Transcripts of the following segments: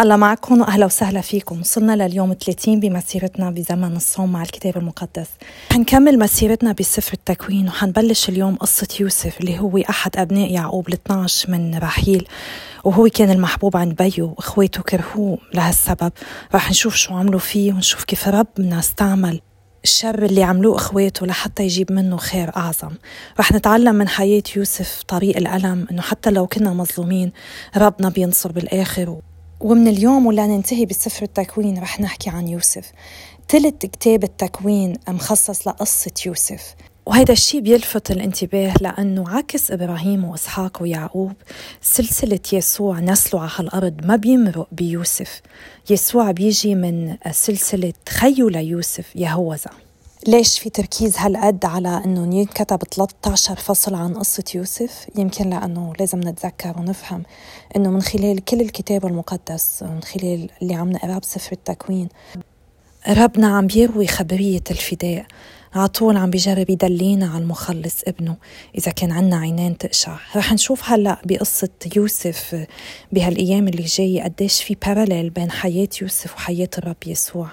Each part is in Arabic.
الله معكم واهلا وسهلا فيكم. وصلنا لليوم 30 بمسيرتنا بزمن الصوم مع الكتاب المقدس. حنكمل مسيرتنا بسفر التكوين وحنبلش اليوم قصة يوسف اللي هو أحد أبناء يعقوب ال 12 من رحيل. وهو كان المحبوب عند بيو وإخواته كرهوه لهالسبب. رح نشوف شو عملوا فيه ونشوف كيف ربنا استعمل الشر اللي عملوه إخواته لحتى يجيب منه خير أعظم. رح نتعلم من حياة يوسف طريق الألم إنه حتى لو كنا مظلومين ربنا بينصر بالآخر. ومن اليوم ولا ننتهي بسفر التكوين رح نحكي عن يوسف. تلت كتاب التكوين مخصص لقصة يوسف. وهذا الشيء بيلفت الانتباه لأنه عكس إبراهيم وإسحاق ويعقوب سلسلة يسوع نسله على هالأرض ما بيمرق بيوسف. يسوع بيجي من سلسلة خيو ليوسف يهوذا. ليش في تركيز هالقد على إنه ينكتب 13 فصل عن قصة يوسف؟ يمكن لأنه لازم نتذكر ونفهم إنه من خلال كل الكتاب المقدس من خلال اللي عم نقراه بسفر التكوين ربنا عم بيروي خبرية الفداء. عطول عم بيجرب يدلينا على المخلص ابنه. إذا كان عنا عينين تقشع. رح نشوف هلأ بقصة يوسف بهالأيام اللي جاية قديش في باراليل بين حياة يوسف وحياة الرب يسوع.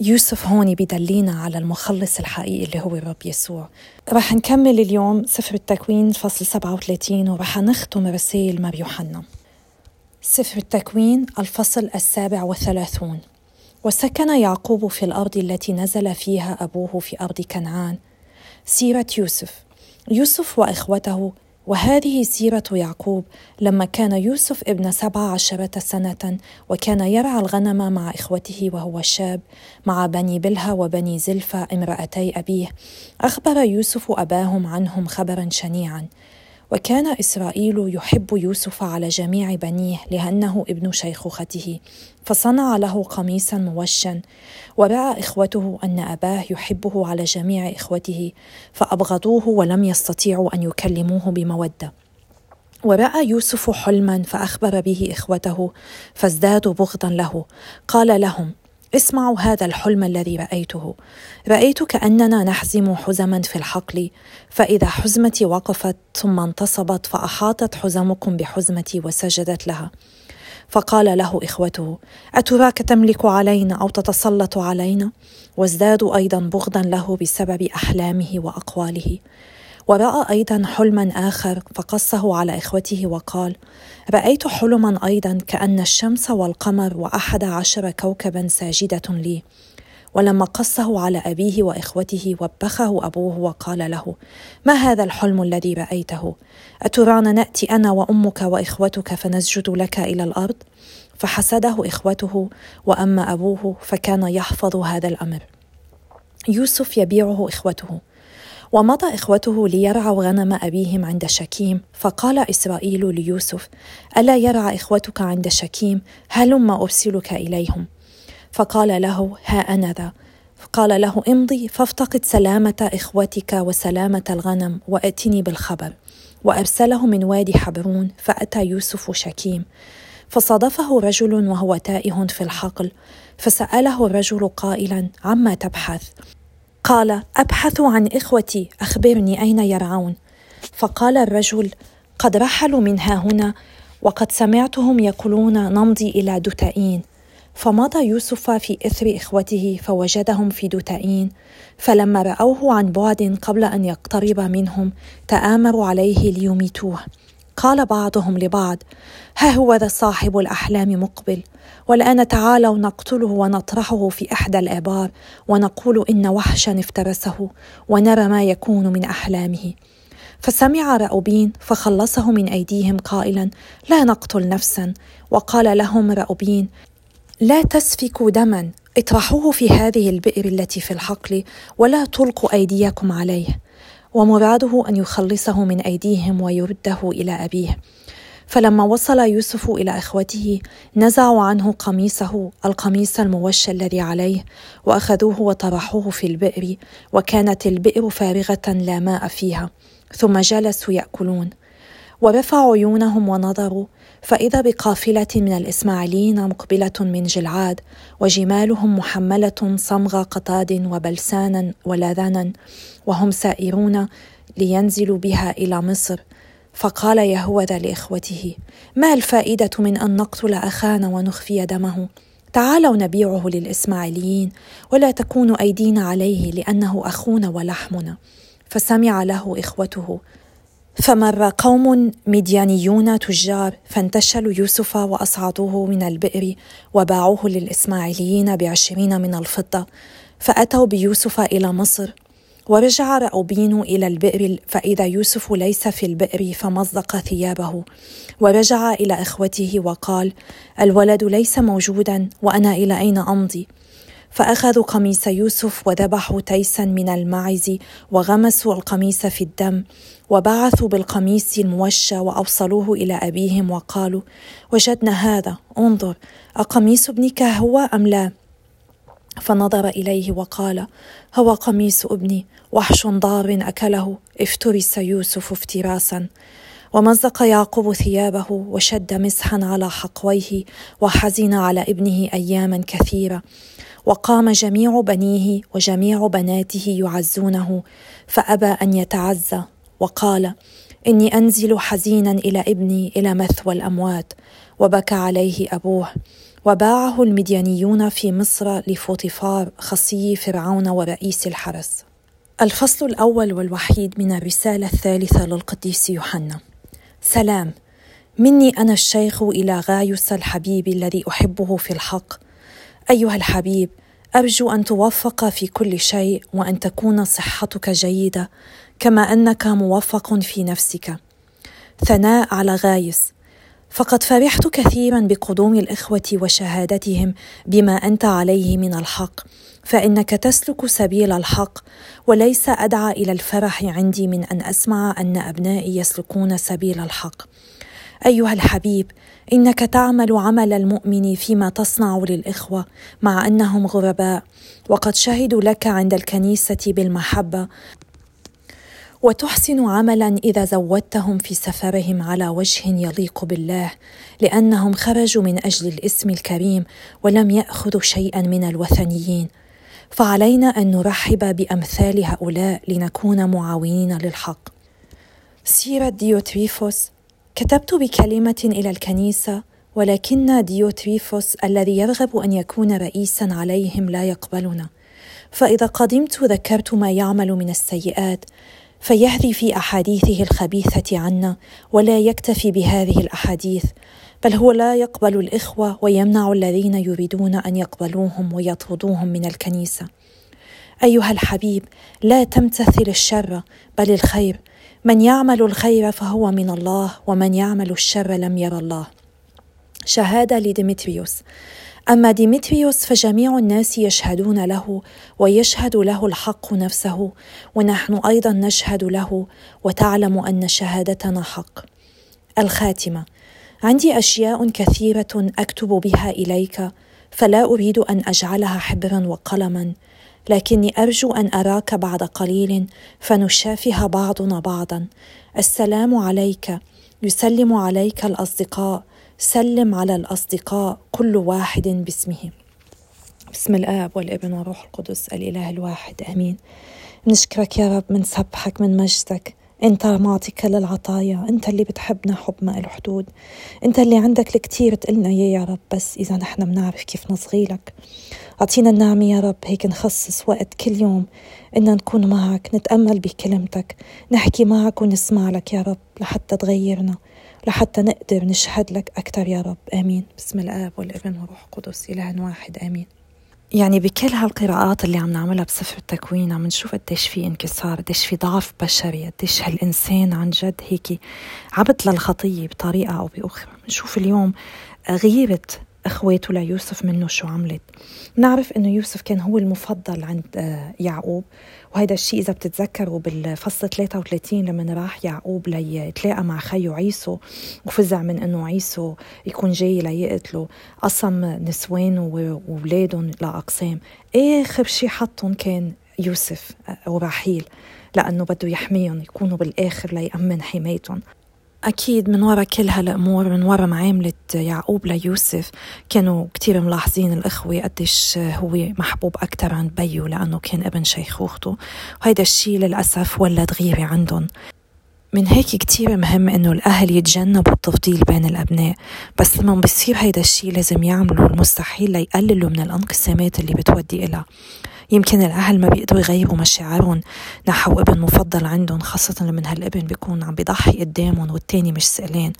يوسف هون بدلينا على المخلص الحقيقي اللي هو الرب يسوع. رح نكمل اليوم سفر التكوين فصل 37 ورح نختم رسائل مار يوحنا. سفر التكوين الفصل السابع والثلاثون وسكن يعقوب في الأرض التي نزل فيها أبوه في أرض كنعان. سيرة يوسف. يوسف وإخوته وهذه سيرة يعقوب لما كان يوسف ابن سبع عشرة سنة وكان يرعى الغنم مع إخوته وهو شاب مع بني بلها وبني زلفة امرأتي أبيه أخبر يوسف أباهم عنهم خبرا شنيعا. وكان إسرائيل يحب يوسف على جميع بنيه لأنه ابن شيخوخته فصنع له قميصا موشا ورأى إخوته أن أباه يحبه على جميع إخوته فأبغضوه ولم يستطيعوا أن يكلموه بمودة. ورأى يوسف حلما فأخبر به إخوته فازدادوا بغضا له. قال لهم اسمعوا هذا الحلم الذي رأيته. رأيت كأننا نحزم حزما في الحقل فإذا حزمتي وقفت ثم انتصبت فأحاطت حزمكم بحزمتي وسجدت لها. فقال له إخوته أتراك تملك علينا أو تتسلط علينا؟ وازدادوا أيضا بغضا له بسبب أحلامه وأقواله. ورأى أيضا حلما آخر فقصه على إخوته وقال رأيت حلما أيضا كأن الشمس والقمر وأحد عشر كوكبا ساجدة لي. ولما قصه على أبيه وإخوته وبخه أبوه وقال له ما هذا الحلم الذي رأيته؟ أترانا نأتي أنا وأمك وإخوتك فنسجد لك إلى الأرض؟ فحسده إخوته وأما أبوه فكان يحفظ هذا الأمر. يوسف يبيعه إخوته. ومضى إخوته ليرعوا غنم أبيهم عند شكيم فقال إسرائيل ليوسف ألا يرعى إخوتك عند شكيم؟ هلم أرسلك إليهم. فقال له ها أنا ذا. فقال له امضي فافتقد سلامة إخوتك وسلامة الغنم وأتني بالخبر. وأرسله من وادي حبرون فأتى يوسف شكيم. فصادفه رجل وهو تائه في الحقل فسأله الرجل قائلا عما تبحث؟ قال أبحث عن إخوتي أخبرني أين يرعون. فقال الرجل قد رحلوا من ها هنا وقد سمعتهم يقولون نمضي إلى دتائين. فمضى يوسف في إثر إخوته فوجدهم في دتائين. فلما رأوه عن بعد قبل أن يقترب منهم تآمروا عليه ليميتوه. قال بعضهم لبعض ها هو ذا صاحب الأحلام مقبل والان تعالوا نقتله ونطرحه في إحدى الأبار ونقول إن وحشا افترسه ونرى ما يكون من أحلامه. فسمع رأوبين فخلصه من أيديهم قائلا لا نقتل نفسا. وقال لهم رأوبين لا تسفكوا دما اطرحوه في هذه البئر التي في الحقل ولا تلقوا أيديكم عليه. ومراده أن يخلصه من أيديهم ويرده إلى أبيه. فلما وصل يوسف إلى إخوته نزعوا عنه قميصه القميص الموشى الذي عليه وأخذوه وطرحوه في البئر وكانت البئر فارغة لا ماء فيها ثم جلسوا يأكلون. ورفعوا عيونهم ونظروا فإذا بقافلة من الإسماعيليين مقبلة من جلعاد وجمالهم محملة صمغ قطاد وبلسانا ولذانا وهم سائرون لينزلوا بها إلى مصر. فقال يهوذا لإخوته ما الفائدة من أن نقتل أخانا ونخفي دمه؟ تعالوا نبيعه للإسماعيليين ولا تكون أيدينا عليه لأنه أخونا ولحمنا. فسمع له إخوته فمر قوم مديانيون تجار فانتشلوا يوسف وأصعدوه من البئر وباعوه للإسماعيليين بعشرين من الفضة فأتوا بيوسف إلى مصر ورجع رأوبين إلى البئر فإذا يوسف ليس في البئر فمزق ثيابه. ورجع إلى إخوته وقال الولد ليس موجودا وأنا إلى أين أمضي؟ فأخذوا قميص يوسف وذبحوا تيسا من المعز وغمسوا القميص في الدم وبعثوا بالقميص الموشى وأوصلوه إلى أبيهم وقالوا وجدنا هذا انظر أقميص ابنك هو أم لا؟ فنظر إليه وقال هو قميص ابني وحش ضار أكله افترس يوسف افتراسا ومزق يعقوب ثيابه وشد مسحا على حقويه وحزن على ابنه اياما كثيرة وقام جميع بنيه وجميع بناته يعزونه فأبى أن يتعزى وقال إني أنزل حزينا إلى ابني إلى مثوى الأموات. وبكى عليه أبوه. وباعه المديانيون في مصر لفوطفار خصي فرعون ورئيس الحرس. الفصل الأول والوحيد من الرسالة الثالثة للقديس يوحنا. سلام. مني أنا الشيخ إلى غايوس الحبيب الذي أحبه في الحق. أيها الحبيب أرجو أن توفق في كل شيء وأن تكون صحتك جيدة كما أنك موفق في نفسك. ثناء على غايس. فقد فرحت كثيرا بقدوم الإخوة وشهادتهم بما أنت عليه من الحق فإنك تسلك سبيل الحق وليس أدعى إلى الفرح عندي من أن أسمع أن أبنائي يسلكون سبيل الحق. أيها الحبيب إنك تعمل عمل المؤمن فيما تصنع للإخوة مع أنهم غرباء وقد شهدوا لك عند الكنيسة بالمحبة وتحسن عملا إذا زودتهم في سفرهم على وجه يليق بالله لأنهم خرجوا من أجل الاسم الكريم ولم يأخذوا شيئا من الوثنيين. فعلينا أن نرحب بأمثال هؤلاء لنكون معاونين للحق. سيرة ديوتريفوس كتبت بكلمة إلى الكنيسة ولكن ديوتريفوس الذي يرغب أن يكون رئيسا عليهم لا يقبلنا فإذا قدمت ذكرت ما يعمل من السيئات فيهري في أحاديثه الخبيثة عنا ولا يكتفي بهذه الأحاديث بل هو لا يقبل الإخوة ويمنع الذين يريدون أن يقبلوهم ويطردوهم من الكنيسة. أيها الحبيب لا تمتثل الشر بل الخير من يعمل الخير فهو من الله ومن يعمل الشر لم ير الله. شهادة لديمتريوس. أما ديمتريوس فجميع الناس يشهدون له ويشهد له الحق نفسه ونحن أيضا نشهد له وتعلم أن شهادتنا حق. الخاتمة. عندي أشياء كثيرة أكتب بها إليك فلا أريد أن أجعلها حبرا وقلما. لكني أرجو أن أراك بعد قليل فنشافه بعضنا بعضا. السلام عليك. يسلم عليك الأصدقاء. سلم على الأصدقاء. كل واحد باسمه. بسم الآب والابن والروح القدس الإله الواحد. آمين. نشكرك يا رب من سبحك من مجدك. أنت معطي كل العطايا أنت اللي بتحبنا حب ما له حدود. أنت اللي عندك الكثير تقلنا إياه يا رب. بس إذا نحن بنعرف كيف نصغي لك أعطينا النعمه يا رب. هيك نخصص وقت كل يوم إن نكون معك نتأمل بكلمتك نحكي معك ونسمع لك يا رب لحتى تغيرنا لحتى نقدر نشهد لك أكثر يا رب. آمين. بسم الآب والابن والروح القدس إله واحد. آمين. يعني بكل هالقراءات اللي عم نعملها بسفر التكوين عم نشوف قديش في انكسار قديش في ضعف بشري قديش هالإنسان عن جد هيك عبد للخطية بطريقة أو بأخرى. نشوف اليوم غيرة اخواته ليوسف منه شو عملت. نعرف إنه يوسف كان هو المفضل عند آه، يعقوب وهذا الشيء إذا بتتذكروا بالفصل 33 لما راح يعقوب ليتلاقى مع خيه عيسو وفزع من إنه عيسو يكون جاي ليقتله قسم نسوانه وأولادهم لأقسام. آخر شيء حطهم كان يوسف آه، وراحيل لأنه بده يحميهم يكونوا بالآخر ليأمن حمايتهم. أكيد من وراء كل هالأمور من وراء معاملة يعقوب ليوسف كانوا كتير ملاحظين الإخوة قديش هو محبوب أكتر عند بيو لأنه كان ابن شيخوخته وهيدا الشيء للأسف ولد غيرة عندهم. من هيك كتير مهم إنه الأهل يتجنبوا التفضيل بين الأبناء. بس لما بصير هيدا الشيء لازم يعملوا المستحيل ليقللوا من الانقسامات اللي بتودي إلها. يمكن الأهل ما بيقدروا يغيروا مشاعرهم نحو ابن مفضل عندهم خاصة لما هالابن بيكون عم بيضحي قدامهم والتاني مش سئلان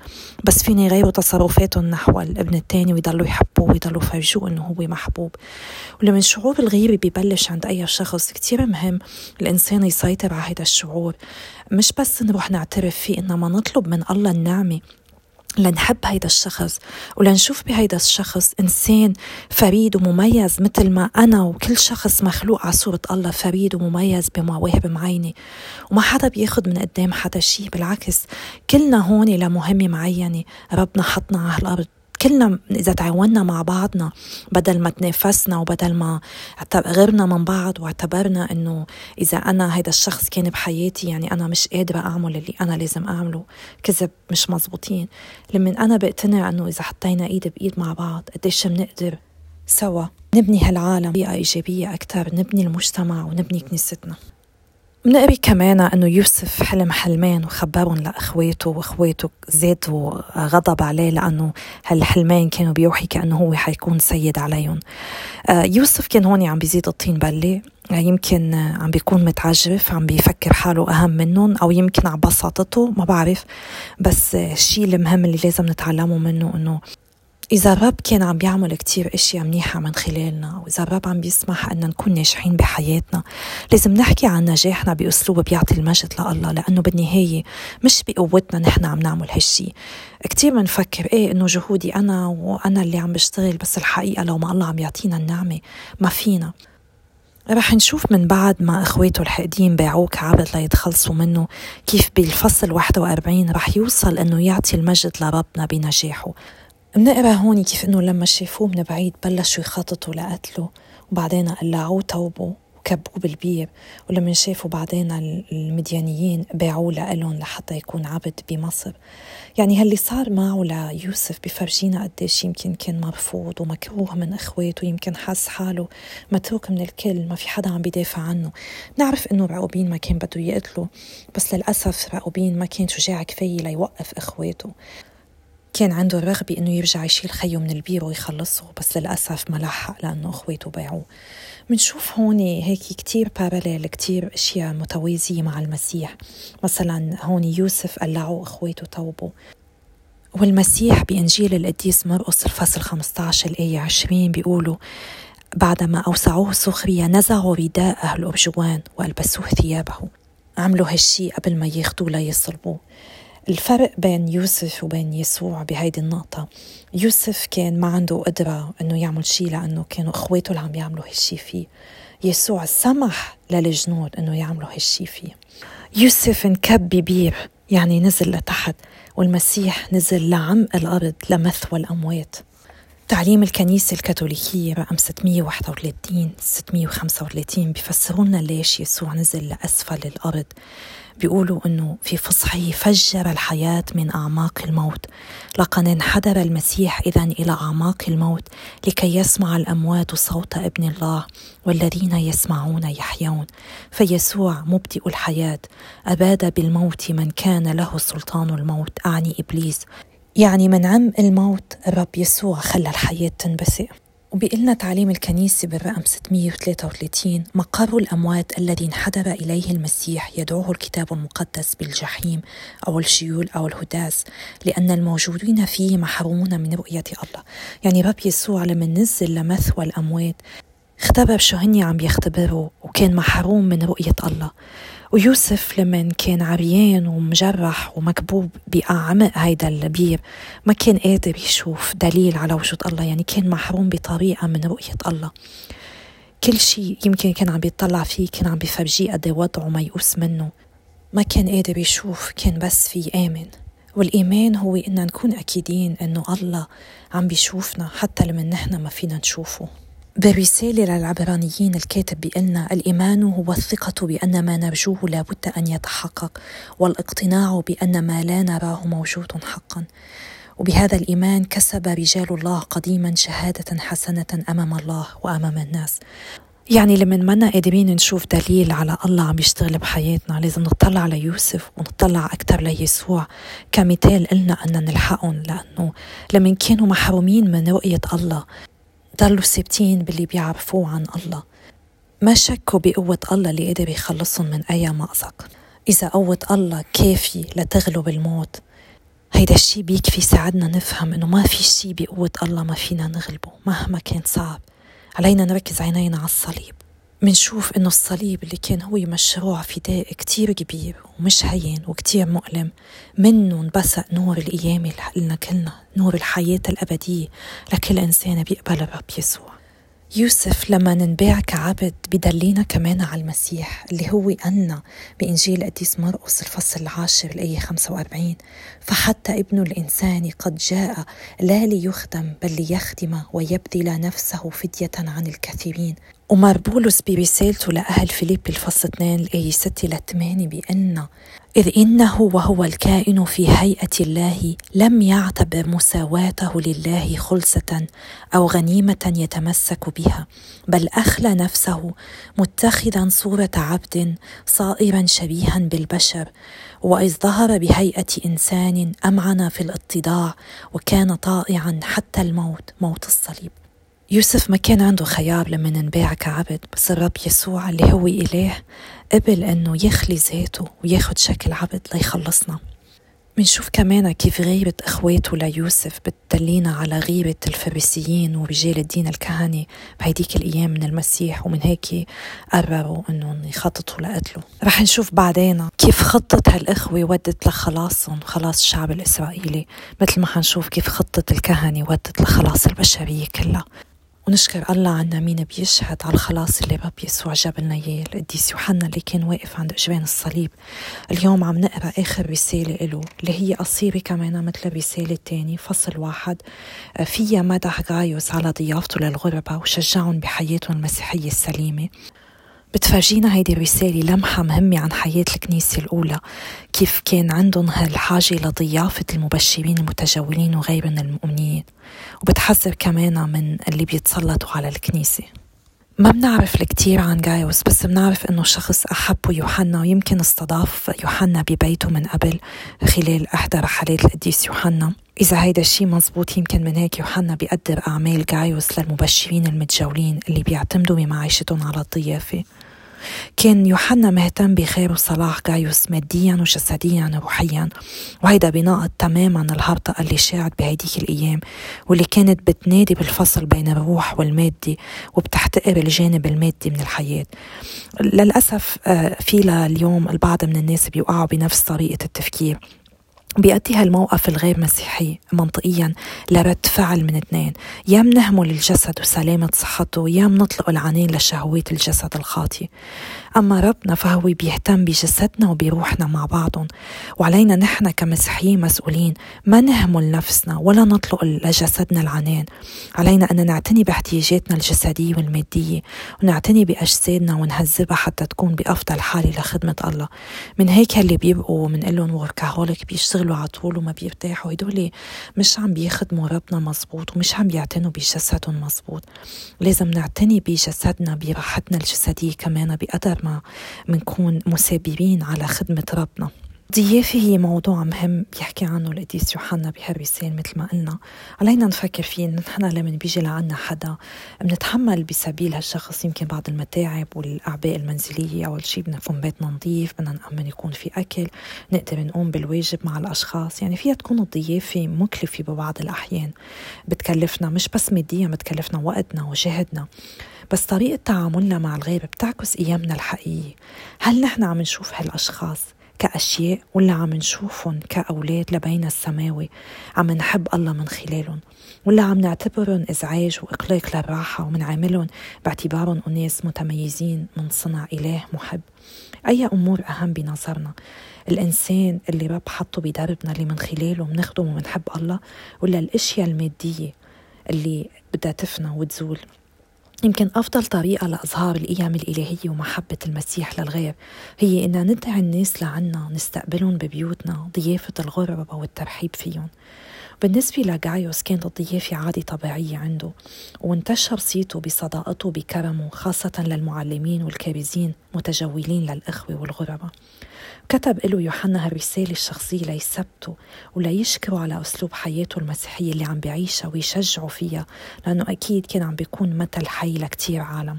بس فينا يغيروا تصرفاتهم نحو الابن التاني ويضلوا يحبوه ويضلوا يفرجوه إنه هو محبوب. ولما شعور الغيرة بيبلش عند أي شخص كتير مهم الإنسان يسيطر على هذا الشعور. مش بس نروح نعترف فيه إنما نطلب من الله النعمة. لنحب هيدا الشخص ولنشوف بهيدا الشخص إنسان فريد ومميز مثل ما أنا وكل شخص مخلوق على صورة الله فريد ومميز بمواهب معينة وما حدا بياخد من قدام حدا شي بالعكس كلنا هون لمهمة معينة ربنا حطنا على الأرض. كلنا إذا تعاوننا مع بعضنا بدل ما تنافسنا وبدل ما غيرنا من بعض واعتبرنا إنه إذا أنا هيدا الشخص كان بحياتي يعني أنا مش قادرة أعمل اللي أنا لازم أعمله. كذب مش مزبوطين لما أنا بقتنع إنه إذا حطينا إيد بإيد مع بعض قديش بنقدر سوا. نبني هالعالم بطريقة إيجابية أكثر نبني المجتمع ونبني كنيستنا. بنقري كمان أنه يوسف حلم حلمين وخبرهم لاخواته وأخواته زادوا غضب عليه لأنه هالحلمين كانوا بيوحي كأنه هو حيكون سيد عليهم. آه، يوسف كان هون عم بيزيد الطين بله يمكن عم بيكون متعجرف عم بيفكر حاله أهم منهم أو يمكن على بساطته ما بعرف. بس الشيء المهم اللي لازم نتعلمه منه إنه إذا الرب كان عم بيعمل كتير أشياء منيحة من خلالنا وإذا الرب عم بيسمح أن نكون ناجحين بحياتنا لازم نحكي عن نجاحنا بأسلوب بيعطي المجد لله لأنه بالنهاية مش بقوتنا نحن عم نعمل هالشي. كتير بنفكر إيه إنه جهودي أنا وأنا اللي عم بشتغل بس الحقيقة لو ما الله عم يعطينا النعمة ما فينا. رح نشوف من بعد ما إخواته الحقدين باعوه كعبد ليتخلصوا منه كيف بالفصل 41 رح يوصل إنه يعطي المجد لربنا بنجاحه. بنقرا هون كيف إنه لما شافوه من بعيد بلشوا يخططوا لقتله وبعدين قلعوه توبه وكبوه بالبير ولما شافوا بعدين المديانيين باعوه لإلهم لحتى يكون عبد بمصر. يعني هاللي صار معه ليوسف بفرجينا قديش يمكن كان مرفوض ومكروه من إخواته يمكن حس حاله متروك من الكل ما في حدا عم بيدافع عنه. نعرف إنه رعوبين ما كان بده يقتله بس للأسف رعوبين ما كان شجاع كفاية ليوقف إخواته. كان عنده الرغبة إنه يرجع يشيل خيه من البير ويخلصه بس للأسف ما لحق لأنه أخواته باعوه. منشوف هون هيك كتير باراليل كتير أشياء متوازية مع المسيح. مثلا هون يوسف قلعوا أخواته توبوا والمسيح بإنجيل القديس مرقس الفصل 15 الآية 20 بيقولوا بعدما أوسعوه سخرية نزعوا رداءه الأرجوان وألبسوه ثيابه. عملوا هالشي قبل ما ياخدوه ليصلبوه الفرق بين يوسف وبين يسوع بهيدي النقطة. يوسف كان ما عنده قدرة إنه يعمل شيء لأنه كانوا إخواته اللي عم يعملوا هالشي فيه. يسوع سمح للجنود إنه يعملوا هالشي فيه. يوسف انكب ببير يعني نزل لتحت والمسيح نزل لعمق الأرض لمثوى الأموات. تعليم الكنيسة الكاثوليكية رقم 631 635 بيفسروا لنا ليش يسوع نزل لأسفل الأرض. بيقولوا إنه في فصحه فجر الحياة من أعماق الموت. لقد انحدر المسيح اذا إلى أعماق الموت لكي يسمع الأموات صوت ابن الله والذين يسمعون يحيون. فيسوع مبدئ الحياة. أباد بالموت من كان له سلطان الموت. أعني إبليس. يعني من عم الموت الرب يسوع خلى الحياة تنبثق وبيقلنا تعليم الكنيسة بالرقم 633 مقر الأموات الذي انحدر إليه المسيح يدعوه الكتاب المقدس بالجحيم أو الشيول أو الهداس لأن الموجودين فيه محرومون من رؤية الله. يعني رب يسوع لما نزل لمثوى الأموات اختبر شو هني عم يختبروا وكان محروم من رؤية الله. ويوسف لما كان عريان ومجرح ومكبوب بأعمق هيدا البير ما كان قادر يشوف دليل على وجود الله يعني كان محروم بطريقة من رؤية الله. كل شيء يمكن كان عم بيطلع فيه كان عم بيفرجيه قد وضعه ميؤوس منه. ما كان قادر يشوف كان بس في آمن. والإيمان هو إن نكون أكيدين إنه الله عم بيشوفنا حتى لما نحن ما فينا نشوفه. برسالة للعبرانيين الكاتب بيقلنا الإيمان هو الثقة بأن ما نرجوه لابد أن يتحقق والاقتناع بأن ما لا نراه موجود حقا. وبهذا الإيمان كسب رجال الله قديما شهادة حسنة أمام الله وأمام الناس. يعني لما منا قادرين نشوف دليل على الله عم يشتغل بحياتنا لازم نطلع على يوسف ونطلع أكثر ليسوع. كمثال إلنا أن نلحقهم لأنه لما كانوا محرومين من رؤية الله ضلوا ثابتين باللي بيعرفوه عن الله. ما شكوا بقوة الله اللي قادر يخلصهم من أي مأزق. إذا قوة الله كافي لتغلب الموت هيدا الشي بيكفي يساعدنا نفهم إنه ما في شي بقوة الله ما فينا نغلبه مهما كان صعب. علينا نركز عينينا على الصليب. منشوف إنه الصليب اللي كان هو مشروع فداء كتير كبير ومش هين وكتير مؤلم منه انبثق نور القيامة لنا كلنا نور الحياة الأبدية لكل إنسان بيقبل الرب يسوع. يوسف لما ننباع كعبد بدلينا كمان على المسيح اللي هو أنا بإنجيل قديس مرقس الفصل العاشر الآية 45 فحتى ابن الإنسان قد جاء لا ليخدم بل ليخدم ويبذل نفسه فدية عن الكثيرين. ومار بولس برسالته لأهل فيليب الفصل 2 الآية 6 ل 8 بأن إذ إنه وهو الكائن في هيئة الله لم يعتبر مساواته لله خلصة أو غنيمة يتمسك بها بل أخلى نفسه متخذا صورة عبد صائرا شبيها بالبشر وإذ ظهر بهيئة إنسان أمعن في الاتضاع وكان طائعا حتى الموت موت الصليب. يوسف ما كان عنده خيار لما انباع كعبد بس الرب يسوع اللي هو إله قبل أنه يخلي ذاته وياخد شكل عبد ليخلصنا. منشوف كمان كيف غيرة إخواته ليوسف بتدلينا على غيرة الفريسيين ورجال الدين الكهني بهيديك الأيام من المسيح ومن هيك قرروا إنهم يخططوا لقتله. رح نشوف بعدين كيف خطة هالإخوة ودت لخلاصهم خلاص الشعب الإسرائيلي مثل ما حنشوف كيف خطة الكهنة ودت لخلاص البشرية كلها. ونشكر الله عنا مين بيشهد على الخلاص اللي رب يسوع جاب لنا إياه القديس يوحنا اللي كان واقف عند اجبان الصليب. اليوم عم نقرأ آخر رسالة له اللي هي قصيرة كمان مثل الرساله الثانية فصل واحد. فيها مدح غايوس على ضيافته للغرباء وشجعهم بحياتهم المسيحية السليمة. بتفرجينا هيدي الرسالة لمحة مهمة عن حياة الكنيسة الأولى. كيف كان عندهم هالحاجة لضيافة المبشرين المتجولين وغيرهم المؤمنين. وبتحذر كمان من اللي بيتسلطوا على الكنيسة. ما بنعرف الكثير عن جايوس بس بنعرف إنه شخص أحبه يوحنا ويمكن استضاف يوحنا ببيته من قبل خلال إحدى رحلات القديس يوحنا. إذا هيدا الشيء مزبوط يمكن من هيك يوحنا بيقدر أعمال جايوس للمبشرين المتجولين اللي بيعتمدوا بمعيشتهم على الضيافة. كان يوحنا مهتم بخير وصلاح جايوس ماديا وجسديا وروحيا. وهيدا بناقض تماما الهرطقة اللي شاعت بهيديك الأيام واللي كانت بتنادي بالفصل بين الروح والمادي وبتحتقر الجانب المادي من الحياة. للأسف آه، في لليوم البعض من الناس بيوقعوا بنفس طريقة التفكير. بيأدي هالموقف الغير مسيحي منطقيا لرد فعل من اثنين. يا منهمل الجسد وسلامة صحته يا منطلق العنان لشهوات الجسد الخاطي أما ربنا فهو بيهتم بجسدنا وبروحنا مع بعضهم. وعلينا نحن كمسيحيين مسؤولين ما نهمل نفسنا ولا نطلق لجسدنا العنان. علينا أن نعتني باحتياجاتنا الجسدية والمادية ونعتني بأجسادنا ونهذبها حتى تكون بأفضل حالة لخدمة الله. من هيك اللي بيبقوا من لهم وركهوليك بيشتغلوا على طول وما بيرتاحوا. هدول مش عم بيخدموا ربنا مزبوط ومش عم بيعتنوا بجسدهم مزبوط لازم نعتني بجسدنا براحتنا الجسدية كمان بقدر ما منكون مثابرين على خدمة ربنا. الضيافة هي موضوع مهم بيحكي عنه القديس يوحنا بهالرسالة مثل ما قلنا. علينا نفكر فيه نحن لما بيجي لعنا حدا. بنتحمل بسبيل هالشخص يمكن بعض المتاعب والأعباء المنزلية أول شيء بدنا يكون بيتنا نظيف بدنا نأمن يكون في أكل. نقدر نقوم بالواجب مع الأشخاص. يعني فيها تكون الضيافة مكلفة ببعض الأحيان. بتكلفنا مش بس ماديا بتكلفنا وقتنا وجهدنا. بس طريقة تعاملنا مع الغير بتعكس قيمنا الحقيقية. هل نحن عم نشوف هالأشخاص؟ كأشياء ولا عم نشوفهم كأولاد لبين السماوي عم نحب الله من خلالهم ولا عم نعتبرهم إزعاج وإقلاق للراحة ومنعاملهم باعتبارهم أناس متميزين من صنع إله محب. أي أمور أهم بنظرنا؟ الإنسان اللي رب حطه بدربنا اللي من خلاله بنخدم وبنحب الله ولا الأشياء المادية اللي بدها تفنى وتزول؟ يمكن أفضل طريقة لإظهار القيم الإلهية ومحبة المسيح للغير هي إن ندعي الناس لعنا نستقبلهم ببيوتنا ضيافة الغربة والترحيب فيهم. بالنسبة لجايوس كانت الضيافة عادة طبيعية عنده وانتشر صيته بصداقته بكرمه خاصة للمعلمين والكارزين متجولين للإخوة والغرباء. كتب له يوحنا هالرسالة الشخصية ليثبته وليشكره على أسلوب حياته المسيحية اللي عم بيعيشها ويشجعه فيها لأنه أكيد كان عم بيكون مثل حي لكتير عالم.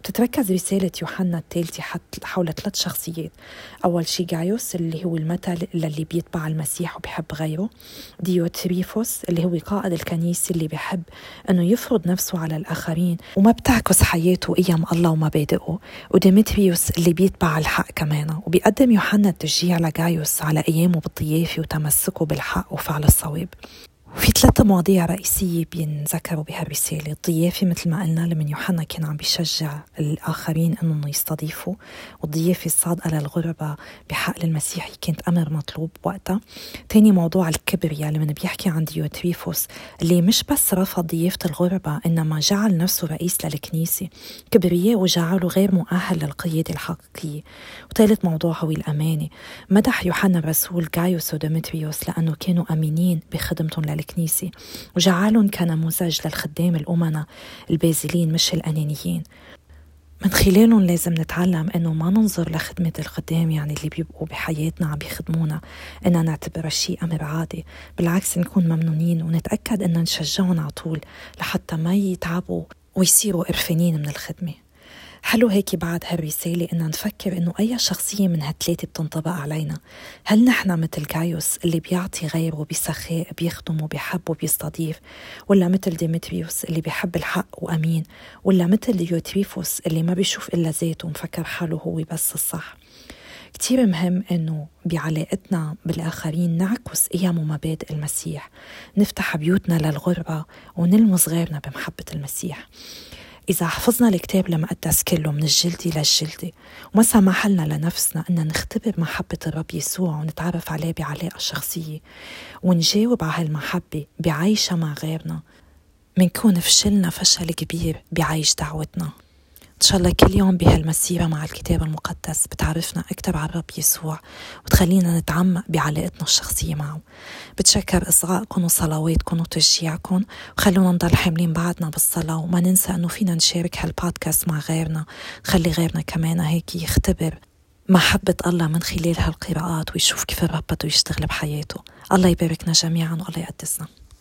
بتتركز رسالة يوحنا الثالثة حول ثلاث شخصيات. أول شي جايوس اللي هو المثل اللي بيتبع المسيح وبيحب غيره. ديوتريفوس اللي هو قائد الكنيسة اللي بيحب أنه يفرض نفسه على الآخرين وما بتعكس حياته قيم الله ومبادئه وديمتريوس اللي بيتبع الحق كمان. وبيقدم يوحنا التشجيع لجايوس على أيامه بالضيافة وتمسكه بالحق وفعل الصواب. في ثلاثة مواضيع رئيسية بينذكروا بهالرسالة الضيافة مثل ما قلنا لمن يوحنا كان عم بيشجع الآخرين أنهم يستضيفوا والضيافة الصادقة للغرباء بحق المسيحي كانت أمر مطلوب وقتها. تاني موضوع الكبرياء لمن بيحكي عن ديوتريفوس اللي مش بس رفض ضيافة الغرباء إنما جعل نفسه رئيس للكنيسة. كبرياء وجعله غير مؤهل للقيادة الحقيقية. وثالث موضوع هو الأمانة. مدح يوحنا الرسول جايوس وديمتريوس لأنه كانوا أمينين بخدمتهم الكنيسة. وجعلهم كنموذج للخدام الأمنا البازلين مش الأنانيين. من خلالهم لازم نتعلم إنه ما ننظر لخدمة الخدام يعني اللي بيبقوا بحياتنا عم بيخدمونا إننا نعتبرها شيء أمر عادي بالعكس نكون ممنونين ونتأكد ان نشجعهم على طول لحتى ما يتعبوا ويصيروا قرفانين من الخدمة. حلو هيك بعد هالرسالة إن نفكر إنه أي شخصية من هالثلاثة بتنطبق علينا؟ هل نحن مثل كايوس اللي بيعطي غيره بسخاء بيخدم وبيحب وبيستضيف ولا مثل ديمتريوس اللي بيحب الحق وأمين؟ ولا مثل ديوتريفوس اللي ما بيشوف إلا ذاته ومفكر حاله هو بس الصح؟ كتير مهم إنه بعلاقتنا بالآخرين نعكس قيم ومبادئ المسيح. نفتح بيوتنا للغربة ونلمس غيرنا بمحبة المسيح. إذا حفظنا الكتاب المقدس كله من الجلدي للجلدي وما سمح لنا لنفسنا أن نختبر محبة الرب يسوع ونتعرف عليه بعلاقة شخصية ونجاوب على هالمحبة بعيشها مع غيرنا منكون فشلنا فشل كبير بعيش دعوتنا. إن شاء الله كل يوم بهالمسيرة مع الكتاب المقدس بتعرفنا أكثر على الرب يسوع وتخلينا نتعمق بعلاقتنا الشخصية معه. بتشكر إصغائكم وصلواتكم وتشجيعكم وخلونا نضل حاملين بعضنا بالصلاة وما ننسى أنه فينا نشارك هالبودكاست مع غيرنا خلي غيرنا كمان هيك يختبر محبة الله من خلال هالقراءات ويشوف كيف الرب بده يشتغل بحياته. الله يباركنا جميعا والله يقدسنا.